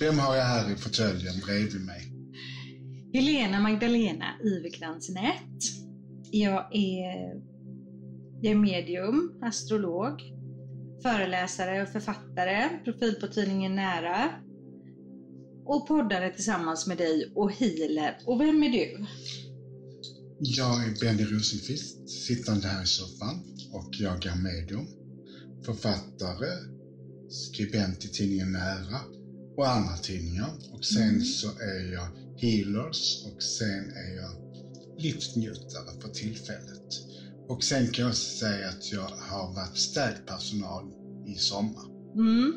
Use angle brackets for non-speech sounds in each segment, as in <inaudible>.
Vem har jag här i fåtöljen bredvid mig? Helena Magdalena Iverkrans Nät. Jag är, jag är medium, astrolog, föreläsare och författare, profil på tidningen Nära och poddare tillsammans med dig och healer. Och vem är du? Jag är Benny Rosenqvist, sittande här i soffan och jag är medium, författare, skribent i tidningen Nära och andra tidningar. Och sen Mm. så är jag healers och sen är jag livsnjutare för tillfället. Och sen kan jag säga att jag har varit städpersonal i sommar. Mm.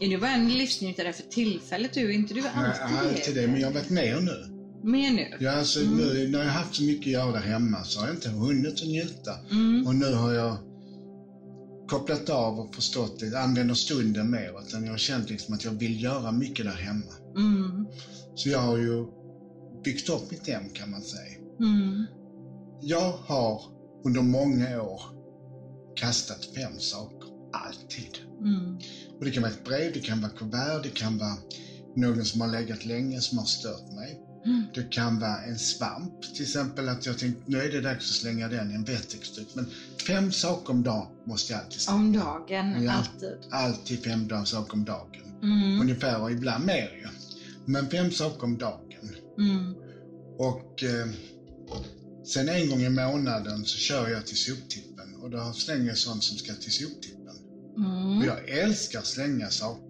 Är du bara en livsnjutare för tillfället du? Är inte du Jag alltid är alltid det, men jag har varit med nu. Med nu? Jag, alltså, Mm. nu, när jag har haft så mycket att göra hemma så har jag inte hunnit att njuta. Mm. Och nu har jag kopplat av och förstått det, använder stunden mer. Utan jag har känt liksom att jag vill göra mycket där hemma. Mm. Så jag har ju byggt upp mitt hem kan man säga. Mm. Jag har under många år kastat fem saker. Alltid. Mm. Och det kan vara ett brev, det kan vara kuvert, det kan vara någon som har legat länge som har stört mig. Mm. Det kan vara en svamp, till exempel att jag tänkte nu är det dags att slänga den i en vettextut. Men fem saker om dagen måste jag alltid slänga. Om dagen, Ja. alltid. Alltid fem saker om dagen. Mm. Ungefär, och ibland mer ju. Men fem saker om dagen. Mm. Och eh, sen en gång i månaden så kör jag till soptippen och då slänger jag sånt som ska till soptippen. Mm. Och jag älskar att slänga saker.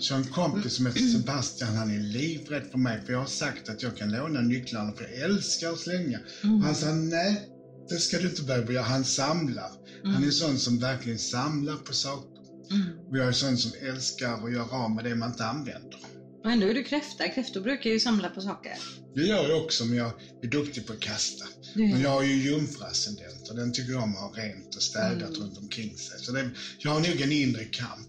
Så en kompis som heter Sebastian, han är livrädd för mig för jag har sagt att jag kan låna nycklarna för jag älskar att slänga. Mm. Han sa nej, det ska du inte börja göra. Han samlar. Han är sån som verkligen samlar på saker. Mm. Och jag är sån som älskar att göra av med det man inte använder. Och ändå är du kräfta. Kräftor brukar ju samla på saker. Det gör jag också, men jag är duktig på att kasta. Men jag har ju jungfruascendent och den tycker jag om att ha rent och städat Mm. runt omkring sig. Så det, jag har nog en inre kamp.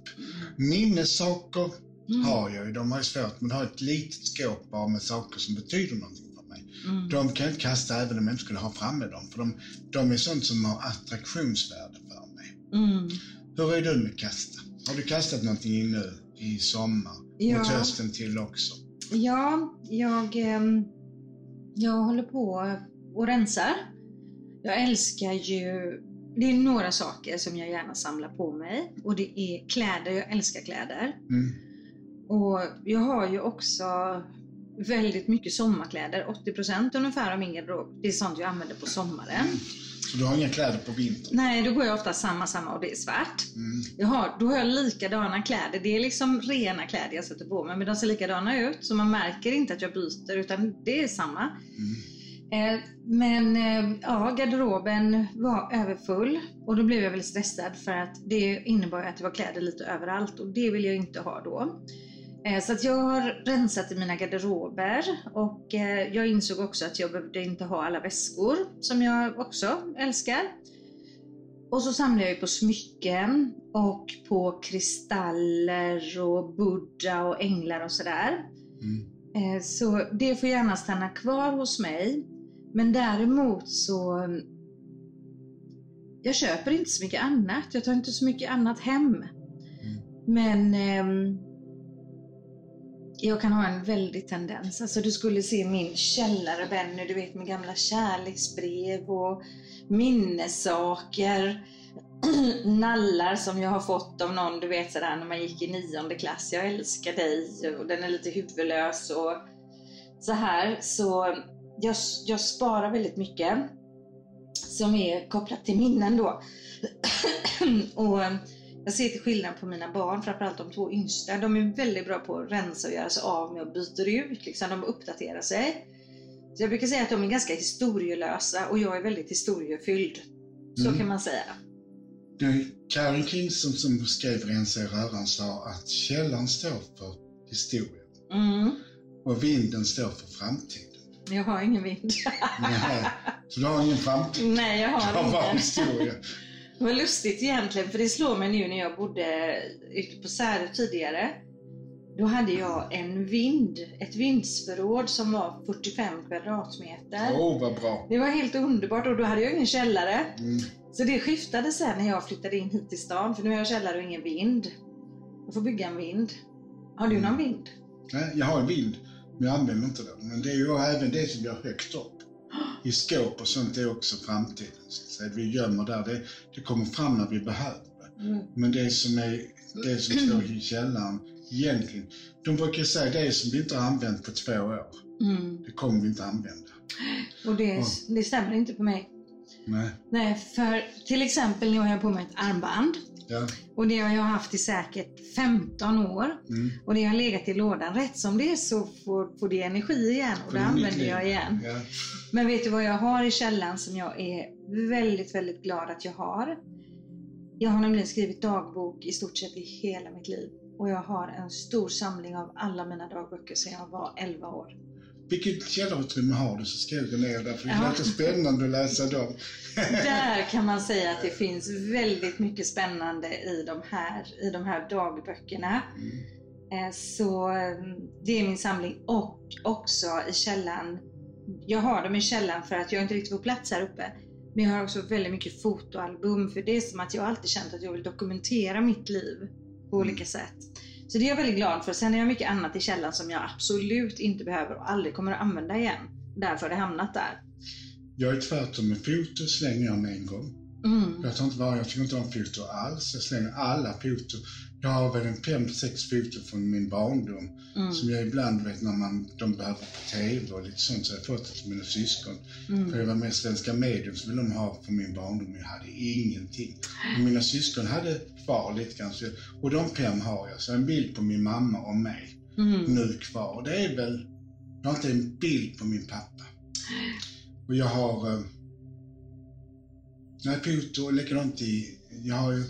Minnessaker Mm. har jag ju, de har ju svårt, men har ett litet skåp bara med saker som betyder någonting för mig. Mm. De kan jag inte kasta även om jag inte skulle ha framme dem, för de, de är sånt som har attraktionsvärde för mig. Mm. Hur är du med kasta? Har du kastat någonting nu i sommar? Ja. Mot hösten till också? Ja, jag, ehm, jag håller på och rensar. Jag älskar ju... Det är några saker som jag gärna samlar på mig. Och det är kläder. Jag älskar kläder. Mm. Och jag har ju också väldigt mycket sommarkläder. 80% ungefär av min garderob. Det är sånt jag använder på sommaren. Så du har inga kläder på vintern? Nej, då går jag ofta samma, samma och det är svart. Mm. Jag har, då har jag likadana kläder. Det är liksom rena kläder jag sätter på mig, men de ser likadana ut. Så man märker inte att jag byter, utan det är samma. Mm. Eh, men eh, ja, garderoben var överfull och då blev jag väldigt stressad för att det innebar att det var kläder lite överallt och det vill jag inte ha då. Eh, så att jag har rensat i mina garderober och eh, jag insåg också att jag behövde inte ha alla väskor som jag också älskar. Och så samlar jag ju på smycken och på kristaller och Buddha och änglar och sådär. Mm. Eh, Så det får gärna stanna kvar hos mig. Men däremot så... Jag köper inte så mycket annat. Jag tar inte så mycket annat hem. Men ehm, jag kan ha en väldig tendens. Alltså du skulle se min källare Benny, du vet med gamla kärleksbrev och minnessaker. <clears throat> Nallar som jag har fått av någon, du vet sådär när man gick i nionde klass. Jag älskar dig och den är lite huvudlös och så här. Så jag, jag sparar väldigt mycket som är kopplat till minnen då. <clears throat> och jag ser till skillnad på mina barn, framförallt de två yngsta. De är väldigt bra på att rensa och göra sig av med och byter ut. Liksom, de uppdaterar sig. Så jag brukar säga att de är ganska historielösa och jag är väldigt historiefylld. Så Mm. kan man säga. Karin Kingston som skrev Rensa i röran sa att källan står för historien Mm. och vinden står för framtiden. Jag har ingen vind. Nej, så du har ingen framtid. Nej, jag har har bara historia. Det var lustigt egentligen, för det slår mig nu när jag bodde ute på Särö tidigare. Då hade jag en vind, ett vindsförråd som var 45 kvadratmeter. Åh, oh, vad bra. Det var helt underbart och då hade jag ingen källare. Mm. Så det skiftade sen när jag flyttade in hit till stan, för nu har jag källare och ingen vind. Jag får bygga en vind. Har du någon vind? Nej, jag har en vind, men jag använder inte den. Men det är ju även det som har högt upp. I skåp och sånt är också framtiden. Så att. Vi gömmer där, det, det kommer fram när vi behöver det. Mm. Men det som, är, det som står i källaren, egentligen, de brukar säga det som vi inte har använt på två år, Mm. det kommer vi inte använda. Och det, det stämmer inte på mig. Nej. Nej, för till exempel nu har jag på mig ett armband. Ja. Och det har jag haft i säkert 15 år. Mm. Och det har legat i lådan. Rätt som det är så får, får det energi igen och det använder jag igen. Ja. Men vet du vad jag har i källaren som jag är väldigt, väldigt glad att jag har? Jag har nämligen skrivit dagbok i stort sett i hela mitt liv. Och jag har en stor samling av alla mina dagböcker sedan jag var 11 år. Vilket källarutrymme har du så jag gå ner där, för det Ja. låter spännande att läsa dem. <laughs> Där kan man säga att det finns väldigt mycket spännande i de här, i de här dagböckerna. Mm. Eh, Så eh, det är min samling och också i källaren. Jag har dem i källaren för att jag inte riktigt får plats här uppe. Men jag har också väldigt mycket fotoalbum för det är som att jag alltid känt att jag vill dokumentera mitt liv på olika sätt. Så det är jag väldigt glad för. Sen har jag mycket annat i källaren som jag absolut inte behöver och aldrig kommer att använda igen. Därför har det hamnat där. Jag är tvärtom med foto slänger jag med en gång. Mm. Jag tar inte jag tycker inte om foto alls. Jag slänger alla foto. Jag har väl en fem, sex foto från min barndom. Mm. Som jag ibland vet när man, de behöver på TV och lite sånt. Så jag har fått det till mina syskon. Mm. För jag var med i Svenska Medium så ville de ha från min barndom. Jag hade ingenting. Men mina syskon hade kvar lite grann. Så, och de fem har jag. Så en bild på min mamma och mig Mm. nu kvar. Och det är väl, jag har inte en bild på min pappa. Och jag har, eh, nej foto och likadant i, jag har ju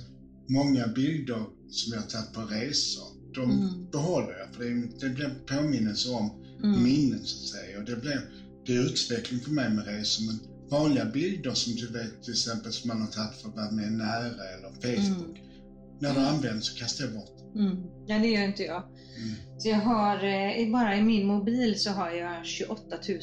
många bilder som jag har tagit på resor. De Mm. behåller jag för det, det blir påminnelse om Mm. minnen så att säga. Och det blir, det är utveckling för mig med resor. Men vanliga bilder som du vet till exempel som man har tagit för att vara med nära eller Facebook. När det används så kastar jag bort. Mm. Ja, det gör inte jag. Mm. Så jag har, eh, bara i min mobil så har jag 28 000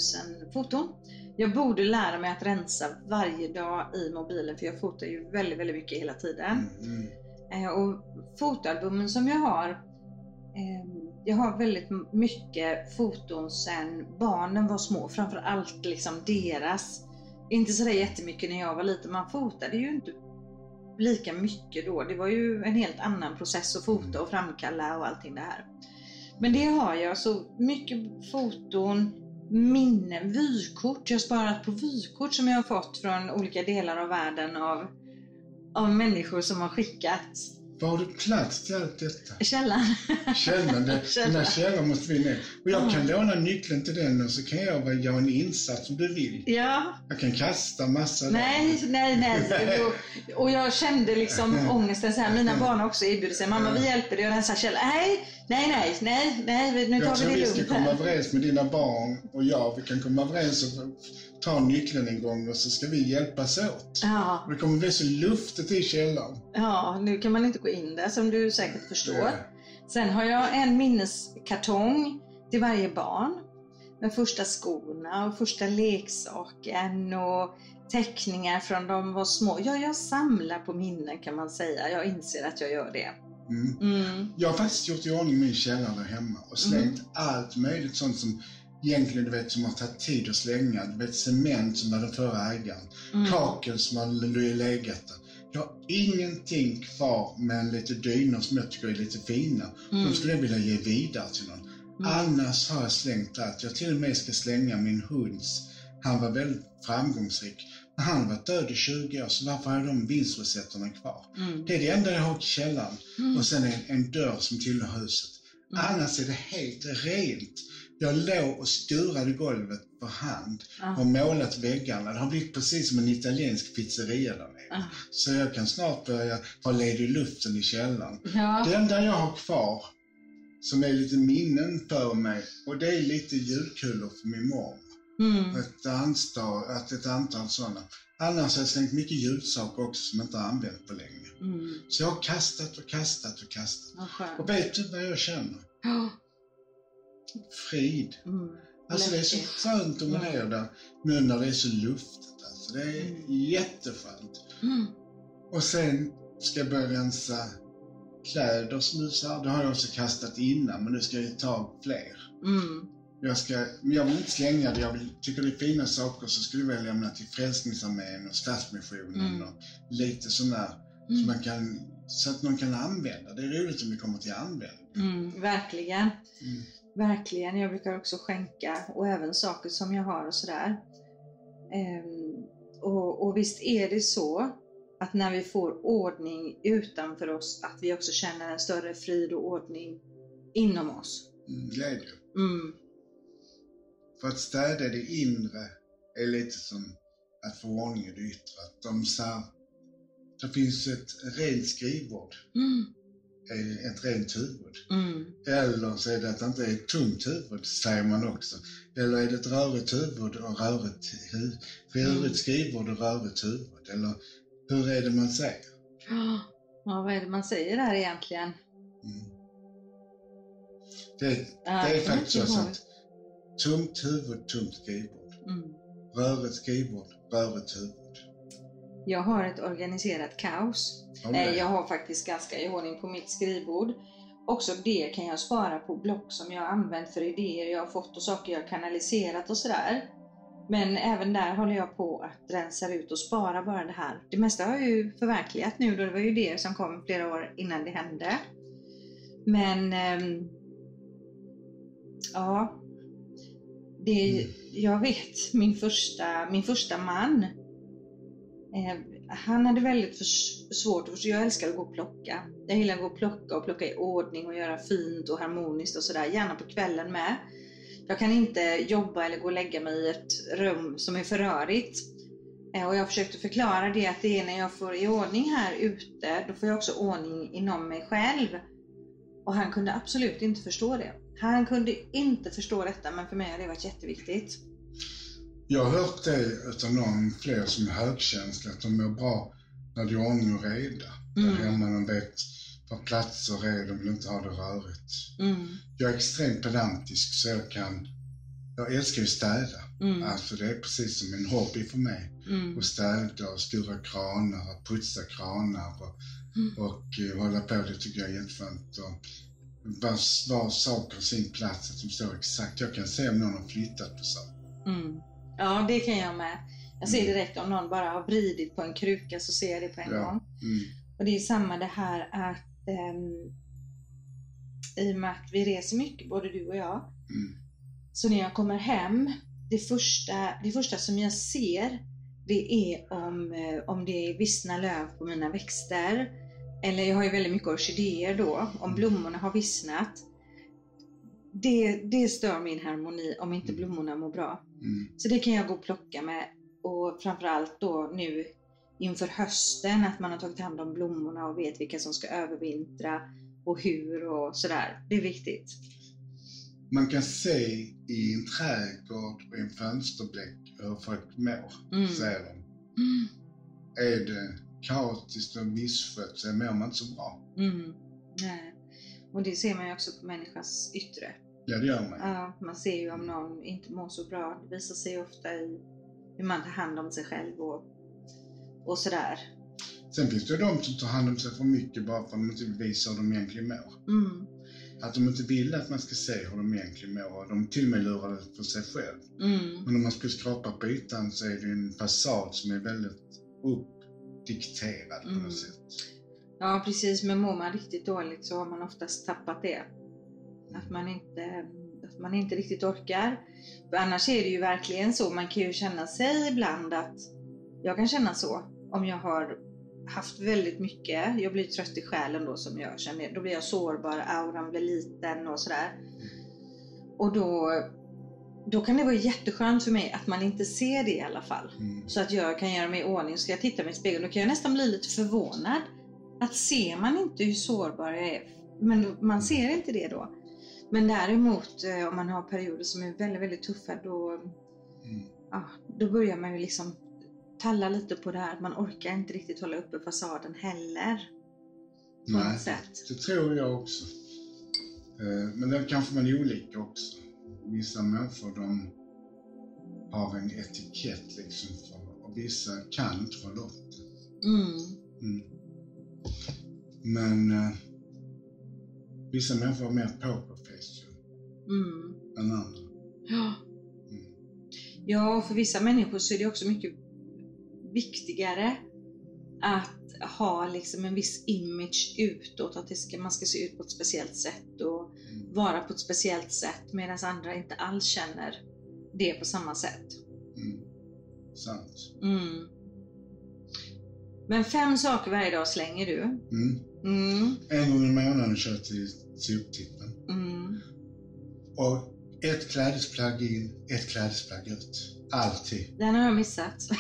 foton. Jag borde lära mig att rensa varje dag i mobilen för jag fotar ju väldigt, väldigt mycket hela tiden. Mm. Mm. Eh, och fotoalbumen som jag har, eh, jag har väldigt mycket foton sedan barnen var små. Framför allt liksom deras. Inte sådär jättemycket när jag var liten. Man fotade ju inte lika mycket då. Det var ju en helt annan process att fota och framkalla och allting det här. Men det har jag, så mycket foton, minnen, vykort. Jag har sparat på vykort som jag har fått från olika delar av världen av, av människor som har skickat. Var har du plats till allt detta? Källan. Källaren, det, <laughs> den där källaren måste vi ner. Och jag kan låna nyckeln till den och så kan jag göra en insats om du vill. Ja, Jag kan kasta massa där. nej, nej, nej. <laughs> Och, jag kände liksom ångesten så här. Mina barn har också erbjudit sig. Mamma vi hjälper dig att rensa källaren. Nej, nej, nej, nej, nej, nu tar Jag tror vi vi det ska lugnt komma överens med dina barn och jag. Vi kan komma överens och ta nyckeln en gång och så ska vi hjälpas åt. Ja, Och det kommer bli så luftigt i källaren. ja, nu kan man inte gå in där som du säkert förstår. Ja. Sen har jag en minneskartong till varje barn. Med första skorna och första leksaken och teckningar från de var små. Ja, jag samlar på minnen kan man säga. Jag inser att jag gör det. Mm. Mm. Jag har faktiskt gjort i ordning min källare hemma och slängt allt möjligt sånt som egentligen du vet som har tagit tid att slänga. Du vet cement som var den förra ägaren. Mm. Kakel som har legat där. Jag har ingenting kvar men lite dynor som jag tycker är lite fina. Mm. De skulle jag vilja ge vidare till någon. Mm. Annars har jag slängt allt. Jag till och med ska slänga min hunds. Han var väldigt framgångsrik. Men han varit död i 20 år, så varför har jag de vinstrecepterna kvar? Mm. Det är det enda jag har i källaren. Mm. Och sen en, en dörr som tillhör huset. Mm. Annars är det helt rent. Jag låg och skurade golvet för hand Ja. och målat väggarna. Det har blivit precis som en italiensk pizzeria där nere. Ja. Så jag kan snart börja ha ledig luften i källaren. Ja. Det enda jag har kvar som är lite minnen för mig och det är lite julkulor för min mormor. Mm. Ett, antal, att ett antal sådana. Annars har jag slängt mycket julsaker också som jag inte har använt på länge. Mm. Så jag har kastat och kastat och kastat. Och vet du vad jag känner? Frid. Mm. Alltså det är så skönt att vara Ja. ner där nu när det är så luftigt. Alltså. Det är Mm. jätteskönt. Mm. Och sen ska jag börja rensa kläder som sa, det har jag också kastat innan men nu ska jag ta fler. Mm. Jag, ska, men jag vill inte slänga det, jag vill, tycker det är fina saker så skulle jag lämna till Frälsningsarmén och Stadsmissionen Mm. och lite sådär. Så, Mm. man kan, så att någon kan använda. Det är roligt om det kommer till användning. Mm, verkligen. Mm. Verkligen. Jag brukar också skänka och även saker som jag har och sådär. Ehm, och, och visst är det så att när vi får ordning utanför oss att vi också känner en större frid och ordning inom oss. Mm, glädje. Mm, För att städa det inre är lite som att få ordning i det yttre. Att de sa, det finns ett rent skrivbord, mm, eh, ett rent huvud. mm, Eller så är det att det inte är ett tomt huvud, säger man också. Eller är det ett rörigt huvud och rörigt, hu- rörigt Mm. skrivbord och rörigt huvud? Eller hur är det man säger? Ja, vad är det man säger där egentligen? Mm. Det, det är faktiskt så att tomt huvud, tomt skrivbord. Mm. Rörigt skrivbord, rörigt huvud. Jag har ett organiserat kaos. Du Eh? Jag har faktiskt ganska i ordning på mitt skrivbord. Också det kan jag spara på block som jag har använt för idéer jag har fått och saker jag har kanaliserat och sådär. Men även där håller jag på att rensa ut och spara bara det här. Det mesta har jag ju förverkligat nu då, det var ju det som kom flera år innan det hände. Men ehm, ja, det, Mm. jag vet min första, min första man Ehm, han hade väldigt för, svårt, för jag älskar att gå och plocka. Jag gillar att gå och plocka och plocka i ordning och göra fint och harmoniskt och sådär, gärna på kvällen med. Jag kan inte jobba eller gå och lägga mig i ett rum som är för rörigt. Ehm, och jag försökte förklara det att det är när jag får i ordning här ute, då får jag också ordning inom mig själv. Och han kunde absolut inte förstå det. Han kunde inte förstå detta, men för mig har det varit jätteviktigt. Jag har hört det utav någon fler som är högkänsliga, att de mår bra när det är ordning och reda. Mm. Där hemma de vet vad platser är, de vill inte ha det rörigt. Mm, Jag är extremt pedantisk så jag kan, jag älskar ju städa. mm, Alltså det är precis som en hobby för mig. mm, Att städa och skura kranar och putsa kranar och, Mm. och eh, hålla på. Det tycker jag är jätteskönt. Och var, var saker sin plats, att de står exakt. Jag kan se om någon har flyttat på saker. mm. Ja, det kan jag med. Jag ser direkt om någon bara har vridit på en kruka så ser jag det på en Ja. gång. Mm. Och det är samma det här att ehm, i och med att vi reser mycket, både du och jag, Mm. så när jag kommer hem, det första, det första som jag ser, det är om, eh, om det är vissna löv på mina växter. Eller jag har ju väldigt mycket orkidéer då, om blommorna har vissnat. Det, det stör min harmoni om inte blommorna mår bra. Mm. Så det kan jag gå och plocka med. Och framförallt då nu inför hösten, att man har tagit hand om blommorna och vet vilka som ska övervintra och hur och sådär. Det är viktigt. Man kan se i en trädgård och en fönsterbläck hur folk mår, Mm. säger de. Mm. Är det kaotiskt och misskött så mår man inte så bra. Mm. Nej. Och det ser man ju också på människans yttre. Ja, det gör man. Ja, man ser ju om någon inte mår så bra. Det visar sig ofta i hur man tar hand om sig själv och, och sådär. Sen finns det ju de som tar hand om sig för mycket bara för att de inte vill visa hur de egentligen mår. Mm. Att de inte vill att man ska se hur de egentligen mår de till och med lurar det för sig själv. Mm. Men om man skulle skrapa på ytan så är det en fasad som är väldigt uppdikterad på Mm. något sätt. Ja precis, men mår man riktigt dåligt så har man oftast tappat det. Att man inte, att man inte riktigt orkar. För annars är det ju verkligen så, man kan ju känna sig ibland att jag kan känna så om jag har haft väldigt mycket, jag blir trött i själen då som jag känner, då blir jag sårbar, auran blir liten och sådär. Och då, då kan det vara jätteskönt för mig att man inte ser det i alla fall. Mm. Så att jag kan göra mig i ordning, ska jag titta mig i spegeln, då kan jag nästan bli lite förvånad. Att ser man inte hur sårbar jag är, men man ser inte det då. Men däremot eh, om man har perioder som är väldigt, väldigt tuffa, då, Mm. ja, då börjar man ju liksom talla lite på det här. Man orkar inte riktigt hålla uppe fasaden heller. På Nej, något sätt. det tror jag också. Eh, Men där kanske man är olika också. Vissa människor de har en etikett liksom för, och vissa kan inte hålla upp det. Mm. Mm. Men eh, Vissa människor har mer ju, Mm. än andra. Ja. Mm. Ja, för vissa människor så är det också mycket viktigare att ha liksom en viss image utåt, att det ska, man ska se ut på ett speciellt sätt och Mm. vara på ett speciellt sätt medan andra inte alls känner det på samma sätt. Mm. Sant. Mm. Men fem saker varje dag slänger du. Mm. Mm. En gång i månaden kör jag till soptippen. Mm. Och ett klädesplagg in, ett klädesplagg ut. Alltid. Den har jag missat. <laughs>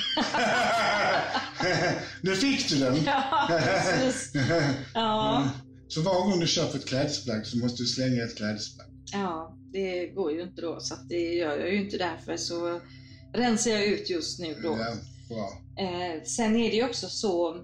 nu fick du den! ja, precis. <laughs> Ja. Så var gång du köper ett klädesplagg så måste du slänga ett klädesplagg. ja, det går ju inte då så det gör jag ju inte därför så rensar jag ut just nu då. Ja, bra. Eh, sen är det ju också så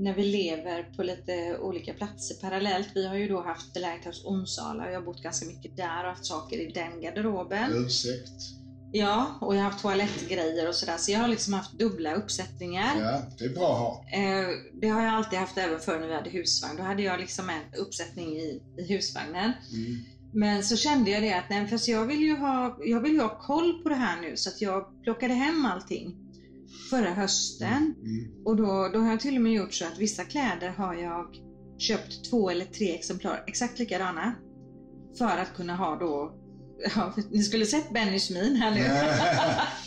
när vi lever på lite olika platser parallellt. Vi har ju då haft The Lighthouse Onsala och jag har bott ganska mycket där och haft saker i den garderoben. Ursäkt. Ja, och jag har haft toalettgrejer och sådär. Så jag har liksom haft dubbla uppsättningar. Ja, det är bra att ha. Eh, det har jag alltid haft även förr när vi hade husvagn. Då hade jag liksom en uppsättning i, i husvagnen. Mm. Men så kände jag det att nej, fast jag vill ju ha, jag vill ju ha koll på det här nu så att jag plockade hem allting förra hösten. Mm. Och då, då har jag till och med gjort så att vissa kläder har jag köpt två eller tre exemplar exakt likadana. För att kunna ha då, <laughs> ja, ni skulle sett Bennys min här nu. <laughs>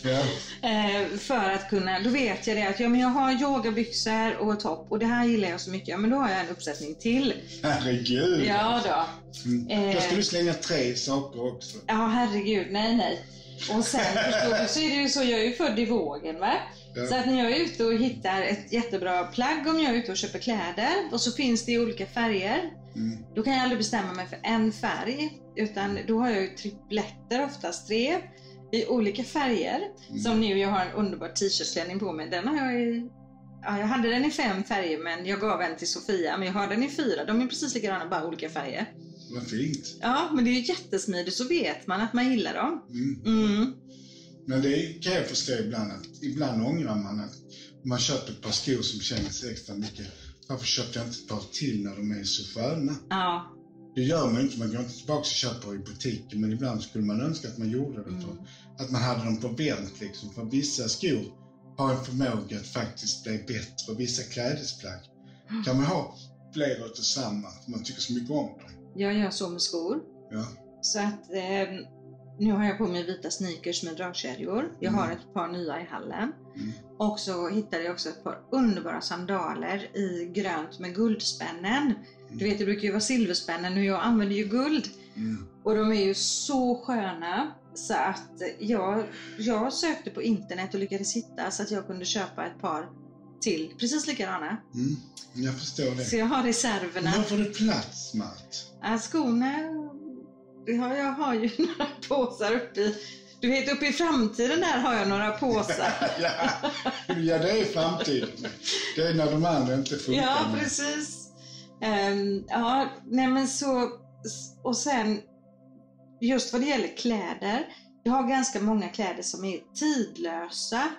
<laughs> Eh, för att kunna, då vet jag det att ja, men jag har yogabyxor och topp och det här gillar jag så mycket. Ja, men då har jag en uppsättning till. Herregud. Ja då. Mm. Eh. Då ska du slänga tre saker också. Ja, herregud, nej nej. Och sen förstår du så är det ju så, jag är ju född i vågen va. Ja. Så att när jag är ute och hittar ett jättebra plagg om jag är ute och köper kläder och så finns det i olika färger. Mm. Då kan jag aldrig bestämma mig för en färg. Utan då har jag ju tripletter oftast, tre i olika färger. Mm. Som nu, jag har en underbar t-shirtklänning på mig. Den har jag i Ja, jag hade den i fem färger men jag gav en till Sofia. Men jag har den i fyra. De är precis likadana, bara olika färger. Vad fint. Ja, men det är ju jättesmidigt så vet man att man gillar dem. Mm. Mm. Men det kan jag förstå ibland att ibland ångrar man att man köper ett par skor som känns extra mycket. Varför köpte jag inte ett par till när de är så sköna? Ja. Det gör man inte, man går inte tillbaka och köper i butiken men ibland skulle man önska att man gjorde det. Mm. Att man hade dem på vänt liksom. För vissa skor har en förmåga att faktiskt bli bättre och vissa klädesplagg kan man ha flera utav samma, för man tycker så mycket om dem. Jag gör så med skor. Ja. Så att eh, nu har jag på mig vita sneakers med dragkedjor. Jag Mm. har ett par nya i hallen. Mm. Och så hittade jag också ett par underbara sandaler i grönt med guldspännen. Du vet, det brukar ju vara silverspännen och jag använder ju guld. Mm. Och de är ju så sköna så att jag, jag sökte på internet och lyckades hitta så att jag kunde köpa ett par till precis likadana. Mm. Jag förstår det. Så jag har reserverna. hur får du plats Mart? Ja, skorna, har, jag har ju <laughs> några påsar uppe i, du vet uppe i framtiden där har jag några påsar. <laughs> ja. ja, det är framtiden. Det är när de andra inte funkar. ja, med. precis. Ehm, ja, nej men så, och sen just vad det gäller kläder. Jag har ganska många kläder som är tidlösa.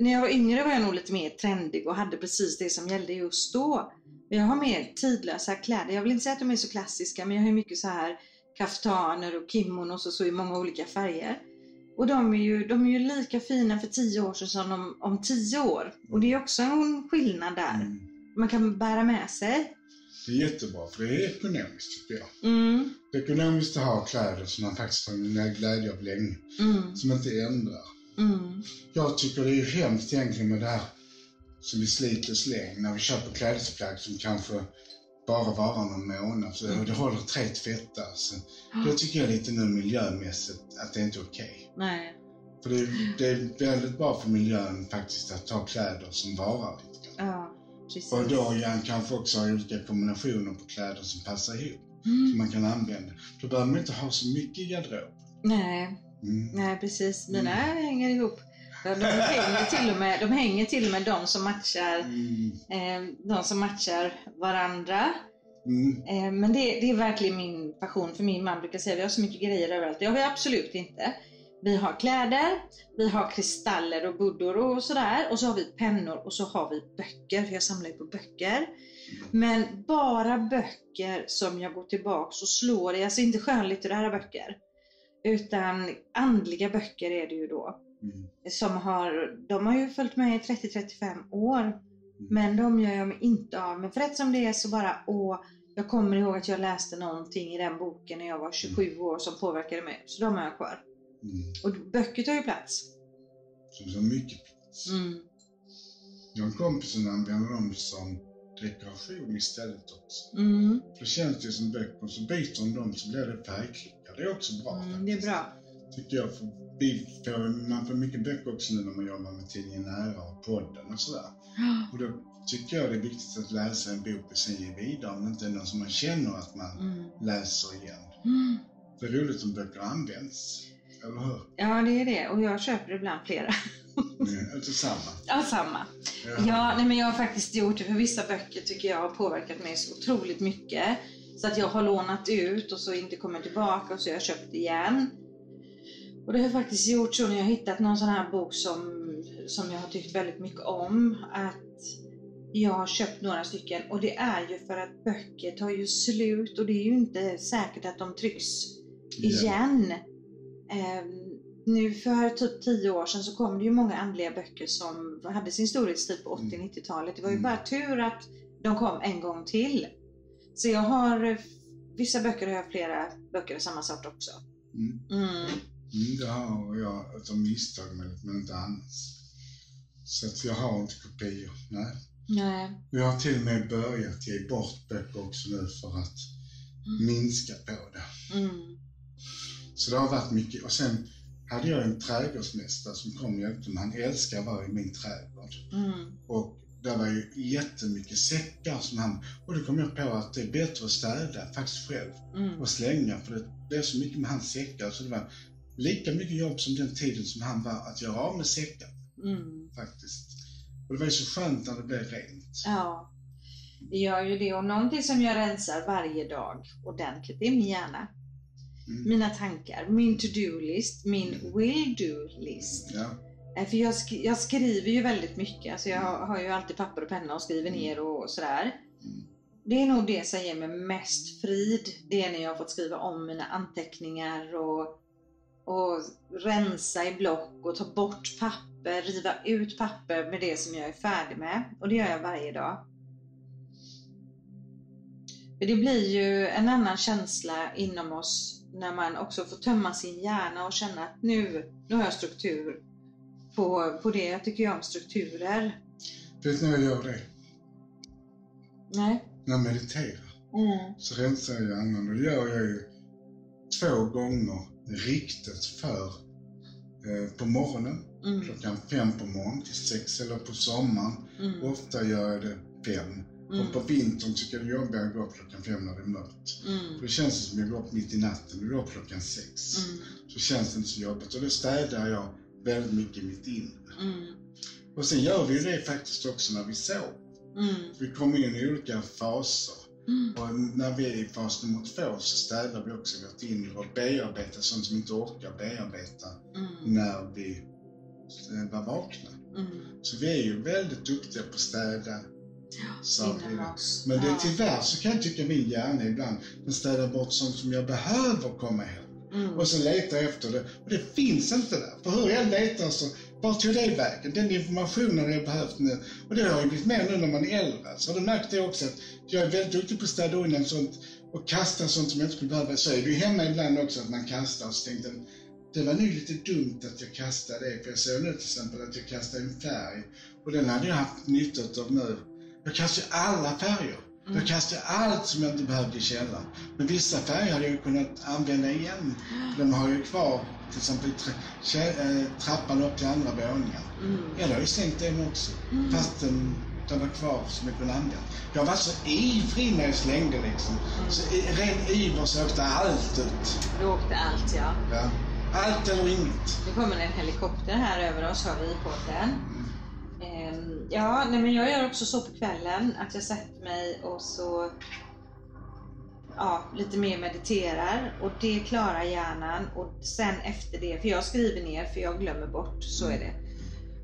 När jag var yngre var jag nog lite mer trendig och hade precis det som gällde just då. Men jag har mer tidlösa kläder. Jag vill inte säga att de är så klassiska, men jag har mycket så här kaftaner och kimonos och så i många olika färger. Och de är ju, de är ju lika fina för tio år sedan som de om tio år. Och det är också en skillnad där. Mm. Man kan bära med sig. Det är jättebra, för det är ekonomiskt tycker jag. Mm, Det är ekonomiskt att ha kläder som man faktiskt har en glädje av länge, mm, som inte ändrar. Mm. Jag tycker det är ju hemskt egentligen med det här som vi sliter och släng när vi köper klädesplagg som kanske bara varar någon månad. Så Mm. Det håller tre tvättar. Så det tycker jag lite nu miljömässigt att det är inte okej. Nej. För det är, det är väldigt bra för miljön faktiskt att ha kläder som varar lite grann. Ja, precis. Och då igen kanske också ha olika kombinationer på kläder som passar ihop, som Mm. man kan använda. Då behöver man inte ha så mycket i garderob. Nej, Mm. nej precis. Mina Mm. hänger ihop. De hänger, till och med, de hänger till och med de som matchar, Mm. eh, de som matchar varandra. Mm. Eh, men det, det är verkligen min passion. För min man brukar säga vi har så mycket grejer överallt. Det har vi absolut inte. Vi har kläder, vi har kristaller och buddor och sådär. Och så har vi pennor och så har vi böcker. För jag samlar ju på böcker. Men bara böcker som jag går tillbaks och slår i, alltså inte skönlitterära böcker. Utan andliga böcker är det ju då. Mm. Som har, de har ju följt med i 30-35 år. Mm. Men de gör jag mig inte av med. För rätt som det är så bara, åh, jag kommer ihåg att jag läste någonting i den boken när jag var 27 år som påverkade mig. Så de har jag kvar. Mm. Och böcker tar ju plats. Som så mycket plats. Mm. Jag och kompisen använder dem som dekoration istället också. Mm. För det känns ju som böcker, så byter de dem så blir det färgklickar. Det är också bra Mm, det är bra. Tycker jag. För får, man får mycket böcker också nu när man jobbar med tidningen Nära och podden och sådär. Och då tycker jag det är viktigt att läsa en bok och sen ge vidare om det inte är någon som man känner att man Mm. läser igen. Mm. Det är roligt om böcker används, eller hur? Ja, det är det. Och jag köper ibland flera. Mm, Inte samma. Ja, samma. Ja, nej, men jag har faktiskt gjort det. För vissa böcker tycker jag har påverkat mig så otroligt mycket. Så att jag har lånat ut och så inte kommer tillbaka och så har jag köpt igen. Och det har jag faktiskt gjort så när jag har hittat någon sån här bok som, som jag har tyckt väldigt mycket om. Att jag har köpt några stycken och det är ju för att böcker tar ju slut och det är ju inte säkert att de trycks igen. Ehm, nu för typ tio år sedan så kom det ju många andliga böcker som hade sin storhetstid på 80-90-talet. Det var ju Mm. bara tur att de kom en gång till. Så jag har, eh, vissa böcker har jag flera böcker av samma sort också. Mm. Mm. Mm, det har jag utav misstag med, men inte annars. Så att jag har inte kopior, nej. Nej. Jag har till och med börjat ge bort böcker också nu för att Mm. minska på det. Mm. Så det har varit mycket. Och sen hade jag en trädgårdsmästare som kom och hjälpte mig. Han älskar att vara i min trädgård. Mm. Och där var ju jättemycket säckar som han... Och då kom jag på att det är bättre att städa faktiskt själv Mm. och slänga för det, det är så mycket med hans säckar så det var lika mycket jobb som den tiden som han var att göra av med säckar Mm. faktiskt. Och det var ju så skönt när det blev rent. Ja, det gör ju det. Och någonting som jag rensar varje dag ordentligt, det är min hjärna. Mm. Mina tankar, min to-do-list, min will-do-list. Ja. Eh, För jag, sk- jag skriver ju väldigt mycket. Alltså jag har- ju alltid papper och penna och skriver ner och sådär. Mm. Det är nog det som ger mig mest frid. Det är när jag har fått skriva om mina anteckningar och, och rensa i block och ta bort papper, riva ut papper med det som jag är färdig med. Och det gör jag varje dag. För det blir ju en annan känsla inom oss när man också får tömma sin hjärna och känna att nu, nu har jag struktur på, på det. Jag tycker ju om strukturer. Vet ni när jag gör det? Nej. När jag mediterar Mm. så rensar jag hjärnan och det gör jag ju två gånger riktigt för eh, på morgonen Mm. klockan fem på morgonen till sex eller på sommaren. Mm. Ofta gör jag det fem. Mm. Och på vintern tycker jag det är jobbigare att gå upp klockan fem när det är mörkt. För Mm. det känns som att jag går upp mitt i natten och går upp klockan sex. Mm. Så känns det inte så jobbigt. Och då städar jag väldigt mycket mitt inre. Mm. Och sen gör vi ju det faktiskt också när vi sover. Mm. Vi kommer in i olika faser. Mm. Och när vi är i fas nummer två så städar vi också vårt inre och bearbetar sånt som vi inte orkar bearbeta Mm. när vi eh, var vakna. Mm. Så vi är ju väldigt duktiga på att städa oss. Men det, Ja. tyvärr så kan jag tycka min hjärna ibland, den städar bort sånt som jag behöver komma ihåg. Mm. Och så letar jag efter det. Och det finns inte där. För hur jag letar så, vart tog det vägen? Den informationen jag behövt nu. Och det har ju blivit mer nu när man är äldre. Så har du märkt det också att jag är väldigt duktig på att städa undan sånt och kasta sånt som jag inte skulle behöva. Så är det ju hemma ibland också att man kastar och så tänkte jag, det var nog lite dumt att jag kastade det. För jag såg nu till exempel att jag kastade en färg. Och den hade jag haft nytta av nu. Jag kastar ju alla färger. Mm. Jag kastar allt som jag inte behövde i källaren. Men vissa färger hade jag kunnat använda igen. De har ju kvar till exempel äh, trappan upp till andra våningen. Mm. Jag har ju slängt den också. Mm. Fast den, den var kvar som jag kunde använda. Jag var så ivrig när jag slängde liksom. Så i ren iver så åkte allt ut. Då åkte allt ja. Ja. Allt eller inget. Nu kommer en helikopter här över oss, hör vi på den. Ja, nej, men jag gör också så på kvällen att jag sätter mig och så ja, lite mer mediterar och det klarar hjärnan och sen efter det, för jag skriver ner för jag glömmer bort, så är det.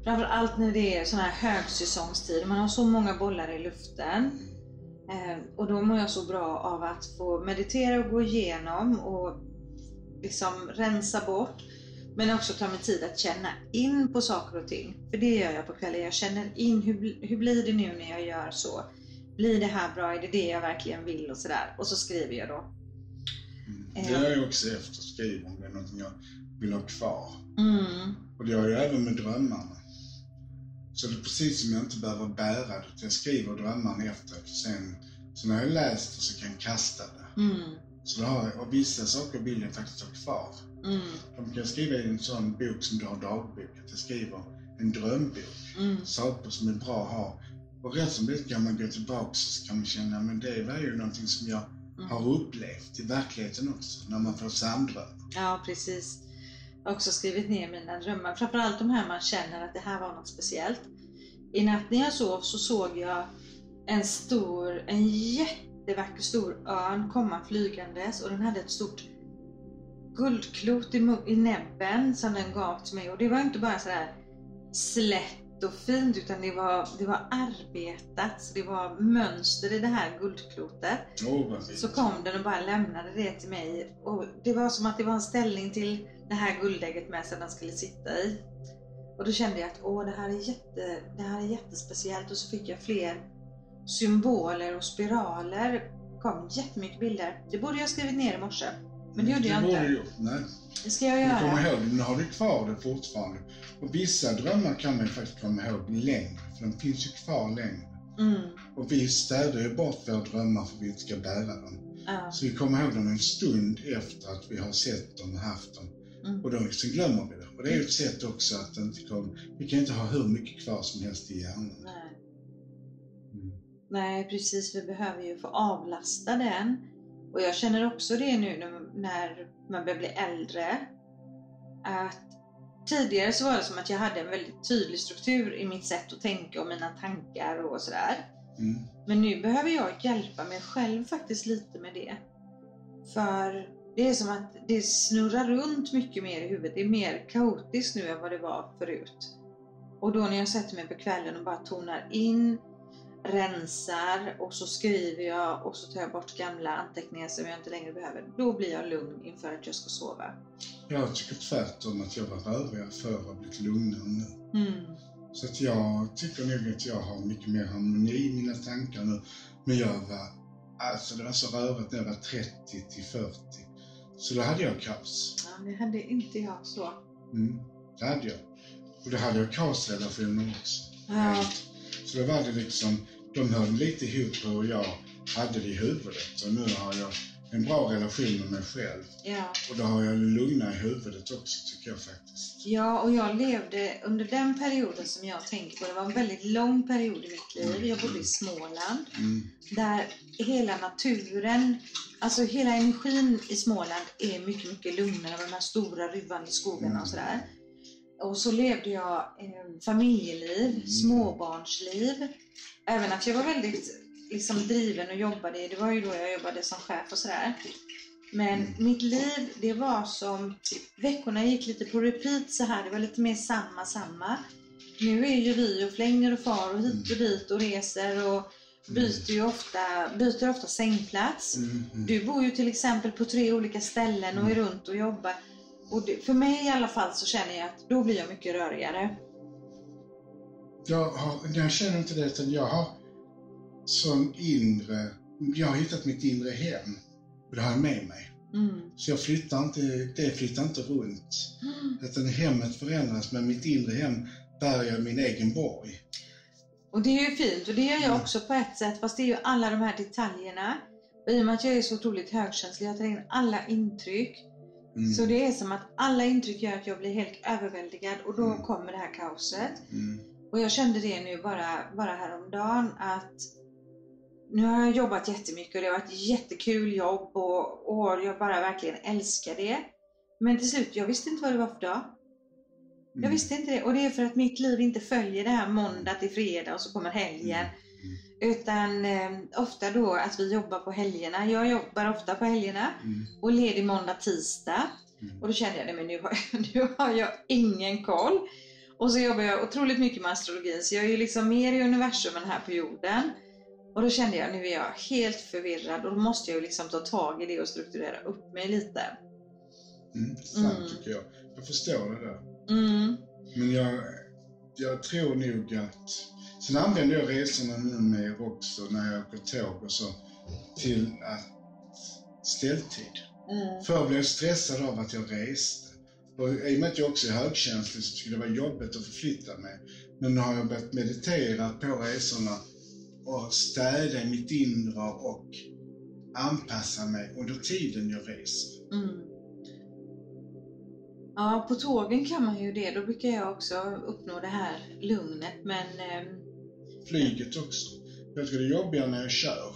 Framförallt när det är sån här högsäsongstid, man har så många bollar i luften. Ehm, och då mår jag så bra av att få meditera och gå igenom och liksom rensa bort. Men också ta mig tid att känna in på saker och ting. För det gör jag på kvällen. Jag känner in hur, hur blir det nu när jag gör så? Blir det här bra? Är det det jag verkligen vill? Och sådär. Och så skriver jag då. Mm. Det gör jag också efter skriver om det är någonting jag vill ha kvar. Mm. Och det gör jag även med drömmarna. Så det är precis som jag inte behöver bära det, jag skriver drömmarna efteråt. Sen, så när jag läst det så kan jag kasta det. Mm. Så då har jag, och vissa saker vill jag faktiskt ha kvar. Mm. De kan skriva i en sån bok som du har dagbok, att jag skriver en drömbok. Mm. Saker som är bra att ha. Och rätt som det kan man gå tillbaka och så kan man känna, men det var ju någonting som jag Mm. har upplevt i verkligheten också, när man får samdrömmar. Ja, precis. Jag har också skrivit ner mina drömmar. Framförallt de här man känner att det här var något speciellt. I natt när jag sov så såg jag en stor, en jättevacker stor örn komma flygandes och den hade ett stort guldklot i, i näbben som den gav till mig. Och det var inte bara sådär slätt och fint utan det var, det var arbetat. Så det var mönster i det här guldklotet. Fint. Så kom den och bara lämnade det till mig. Och det var som att det var en ställning till det här guldägget med som den skulle sitta i. Och då kände jag att åh, det här är, jätte, det här är jättespeciellt. Och så fick jag fler symboler och spiraler. Det kom jättemycket bilder. Det borde jag skrivit ner i morse. Men det gjorde jag borde inte. du gjort. Nej. Det ska jag Men kom göra. ihåg, nu har du kvar det fortfarande. Och vissa drömmar kan man faktiskt komma ihåg längre, för de finns ju kvar längre. Mm, Och vi städar ju bort våra drömmar för att vi inte ska bära dem. ja, Så vi kommer ihåg dem en stund efter att vi har sett dem och haft dem. mm, Och då sen glömmer vi det. Och det är ju ett sätt också att det inte kommer... Vi kan inte ha hur mycket kvar som helst i hjärnan. nej. Nej, precis. Vi behöver ju få avlasta den. Och jag känner också det nu när- när man börjar bli äldre. Att tidigare så var det som att jag hade en väldigt tydlig struktur i mitt sätt att tänka och mina tankar och sådär. Mm. Men nu behöver jag hjälpa mig själv faktiskt lite med det. För det är som att det snurrar runt mycket mer i huvudet. Det är mer kaotiskt nu än vad det var förut. Och då när jag sätter mig på kvällen och bara tonar in, rensar och så skriver jag och så tar jag bort gamla anteckningar som jag inte längre behöver. Då blir jag lugn inför att jag ska sova. Jag tycker tvärtom att jag var rörigare förr och har blivit lugnare nu. Mm. Så att jag tycker nog att jag har mycket mer harmoni i mina tankar nu. Men jag var, alltså det var så rörigt när jag var 30 till 40. Så då hade jag kaos. Ja, det hade inte jag så. Mm, det hade jag. Och då hade jag kaosrelationer också. Ja. Så då var det liksom, de hörde lite ihop och jag hade det i huvudet. Och nu har jag en bra relation med mig själv. Ja. Och då har jag det lugna i huvudet också tycker jag faktiskt. Ja, och jag levde under den perioden som jag tänker på. Det var en väldigt lång period i mitt liv. Jag bodde i Småland. Mm. Där hela naturen, alltså hela energin i Småland är mycket, mycket lugnare med de här stora ruvande skogarna och sådär. Och så levde jag eh, familjeliv, småbarnsliv. Även att jag var väldigt liksom, driven och jobbade. Det var ju då jag jobbade som chef och sådär. Men mitt liv, det var som... Veckorna gick lite på repeat så här. Det var lite mer samma, samma. Nu är ju vi och flänger och far och hit och dit och reser och byter ju ofta, byter ofta sängplats. Mm. Mm. Du bor ju till exempel på tre olika ställen och är runt och jobbar. Och det, för mig i alla fall så känner jag att då blir jag mycket rörigare. Jag, har, jag känner inte det, utan jag har sån inre... Jag har hittat mitt inre hem. Och det har jag med mig. Mm. Så jag flyttar inte, det flyttar inte runt. Utan hemmet förändras, men mitt inre hem bär jag min egen borg. Och det är ju fint och det gör jag också på ett sätt fast det är ju alla de här detaljerna. Och I och med att jag är så otroligt högkänslig, jag tar in alla intryck. Mm. Så det är som att alla intryck gör att jag blir helt överväldigad och då Mm. kommer det här kaoset. Mm. Och jag kände det nu bara, bara häromdagen att nu har jag jobbat jättemycket och det har varit jättekul jobb och, och jag bara verkligen älskar det. Men till slut, jag visste inte vad det var för dag. Jag Mm. visste inte det. Och det är för att mitt liv inte följer det här måndag till fredag och så kommer helgen. Utan eh, ofta då att vi jobbar på helgerna. Jag jobbar ofta på helgerna Mm. och ledig måndag, tisdag. Mm. Och då kände jag, nej men nu har jag, <laughs> nu har jag ingen koll. Och så jobbar jag otroligt mycket med astrologin, så jag är ju liksom mer i universum den här perioden. Och då kände jag, nu är jag helt förvirrad och då måste jag ju liksom ta tag i det och strukturera upp mig lite. Mm, sant Mm. tycker jag. Jag förstår det där. Mm. Men jag, jag tror nog att... Sen använder jag resorna numera också när jag åker tåg och så till att ställtid. Mm. Förr blev jag stressad av att jag reste. Och I och med att jag också är högkänslig så skulle det vara jobbigt att förflytta mig. Men nu har jag börjat meditera på resorna och städa i mitt inre och anpassa mig under tiden jag reser. Mm. Ja, på tågen kan man ju det. Då brukar jag också uppnå det här lugnet. Men ehm, Flyget också. Jag tycker det är jobbigare när jag kör.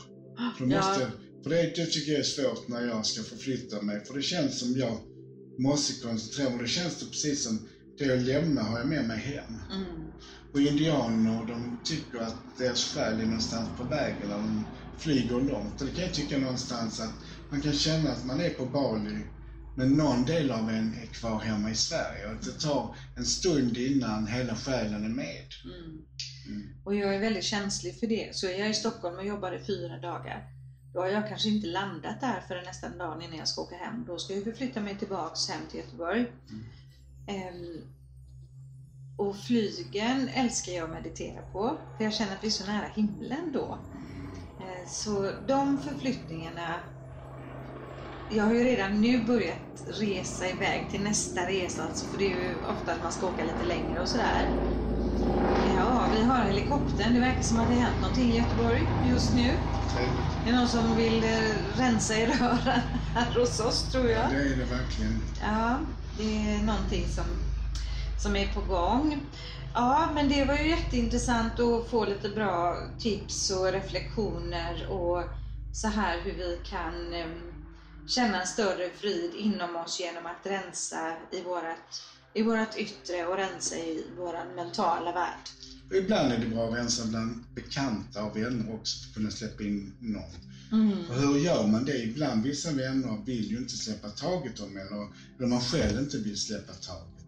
För, ja, måste, för det, det tycker jag är svårt när jag ska förflytta mig. För det känns som jag måste koncentrera mig. Det känns det precis som det jag lämnar har jag med mig hem. mm, Och indianer, de tycker att deras själ är någonstans på väg eller de flyger långt. Och det kan jag tycka någonstans att man kan känna att man är på Bali men någon del av en är kvar hemma i Sverige. Och det tar en stund innan hela själen är med. mm. Mm. Och jag är väldigt känslig för det. Så är jag i Stockholm och jobbar i fyra dagar. Då har jag kanske inte landat där förrän nästan dagen innan jag ska åka hem. Då ska jag förflytta mig tillbaks hem till Göteborg. Ehm, och flygen älskar jag att meditera på. För jag känner att vi är så nära himlen då. Eh, så de förflyttningarna jag har ju redan nu börjat resa iväg till nästa resa, alltså, för det är ju ofta att man ska åka lite längre och sådär. Ja, vi har helikoptern. Det verkar som att det har hänt någonting i Göteborg just nu. Det är någon som vill eh, rensa i <laughs> rören här hos oss, tror jag. Det är det verkligen. Ja, det är någonting som, som är på gång. Ja, men det var ju jätteintressant att få lite bra tips och reflektioner och så här hur vi kan eh, känna en större frid inom oss genom att rensa i vårat, i vårat yttre och rensa i vår mentala värld. Ibland är det bra att rensa bland bekanta och vänner också för att kunna släppa in någon. Mm. Och hur gör man det? Ibland vissa vänner vill ju inte släppa taget om eller, eller man själv inte vill släppa taget.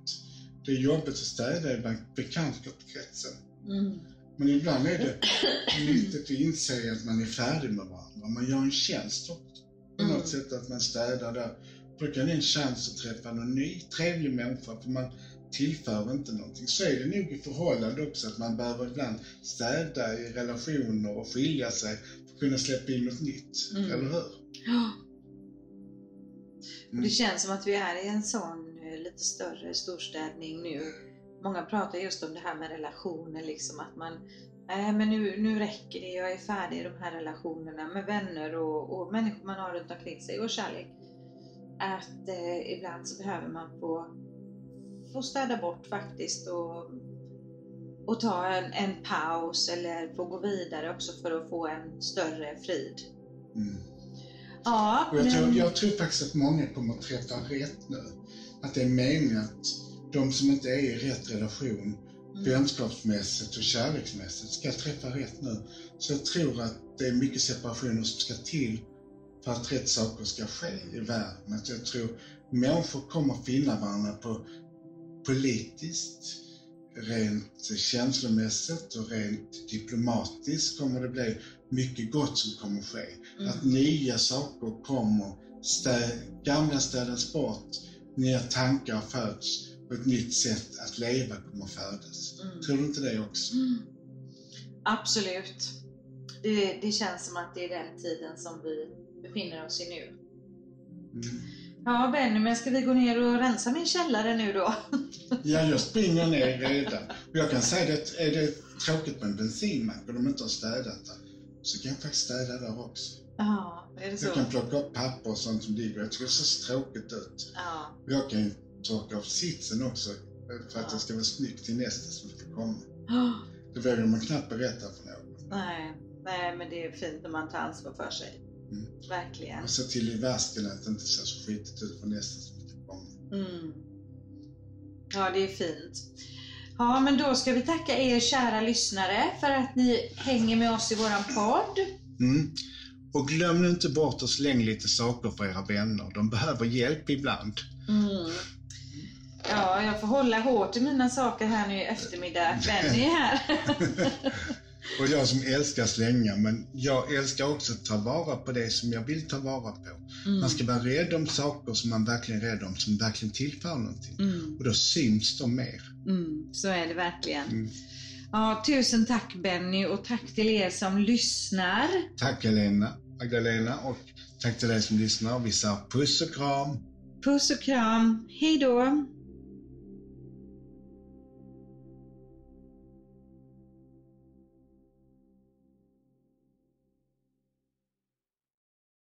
Det är jobbigt att städa i bekantskapskretsen. Mm. Men ibland är det nyttigt att inse att man är färdig med varandra. Man gör en tjänst också. På Mm. något sätt att man städar där. Då kan det en chans att träffa någon ny trevlig människa för man tillför inte någonting. Så är det nog i förhållande också att man behöver ibland städa i relationer och skilja sig för att kunna släppa in något nytt. Mm. Eller hur? <gasps> Ja. Mm. det känns som att vi är i en sån lite större storstädning nu. Många pratar just om det här med relationer, liksom att man Nej men nu, nu räcker det, jag är färdig i de här relationerna med vänner och, och människor man har runt omkring sig och kärlek. Att eh, ibland så behöver man få, få städa bort faktiskt och, och ta en, en paus eller få gå vidare också för att få en större frid. Mm. Ja, Och jag, tror, men- jag tror faktiskt att många kommer att träffa rätt nu. Att det är meningen att de som inte är i rätt relation Mm. vänskapsmässigt och kärleksmässigt ska träffa rätt nu. Så jag tror att det är mycket separationer som ska till för att rätt saker ska ske i världen. Men jag tror människor kommer finna varandra på politiskt, rent känslomässigt och rent diplomatiskt kommer det bli mycket gott som kommer ske. Mm. Att nya saker kommer, stä, gamla städas bort, nya tankar föds och ett nytt sätt att leva kommer födas. Mm. Tror du inte det också? Mm. Absolut. Det, det känns som att det är den tiden som vi befinner oss i nu. Mm. Ja Benjamin, ska vi gå ner och rensa min källare nu då? <laughs> Ja, jag springer ner redan. Och jag kan säga att är det tråkigt med en bensinmack och de inte har städat där, så kan jag faktiskt städa där också. Ja, är det Jag så? kan plocka upp papper och sånt som ligger. Jag tycker det ser så tråkigt ut. Ja. Och jag kan ju torka av sitsen också för att Ja. det ska vara snyggt till nästa som ska komma. Oh, <gasps> Det vågar man knappt berätta för någon. nej. nej, men det är fint när man tar ansvar för sig. Mm. Verkligen. Och se till i vasken att det inte ser så skitigt ut för nästa som komma. Mm. Ja, det är fint. Ja, men då ska vi tacka er kära lyssnare för att ni hänger med oss i våran podd. Mm. Och glöm nu inte bort att slänga lite saker för era vänner. De behöver hjälp ibland. Mm. Ja, jag får hålla hårt i mina saker här nu i eftermiddag. Benny är här. <laughs> Och jag som älskar slänga, men jag älskar också att ta vara på det som jag vill ta vara på. Mm. Man ska vara rädd om saker som man verkligen är rädd om, som verkligen tillför någonting. Mm. Och då syns de mer. Mm. Så är det verkligen. Mm. Ja, tusen tack Benny och tack till er som lyssnar. Tack Helena, Magdalena och tack till dig som lyssnar. Vi säger puss och kram. Puss och kram. Hej då!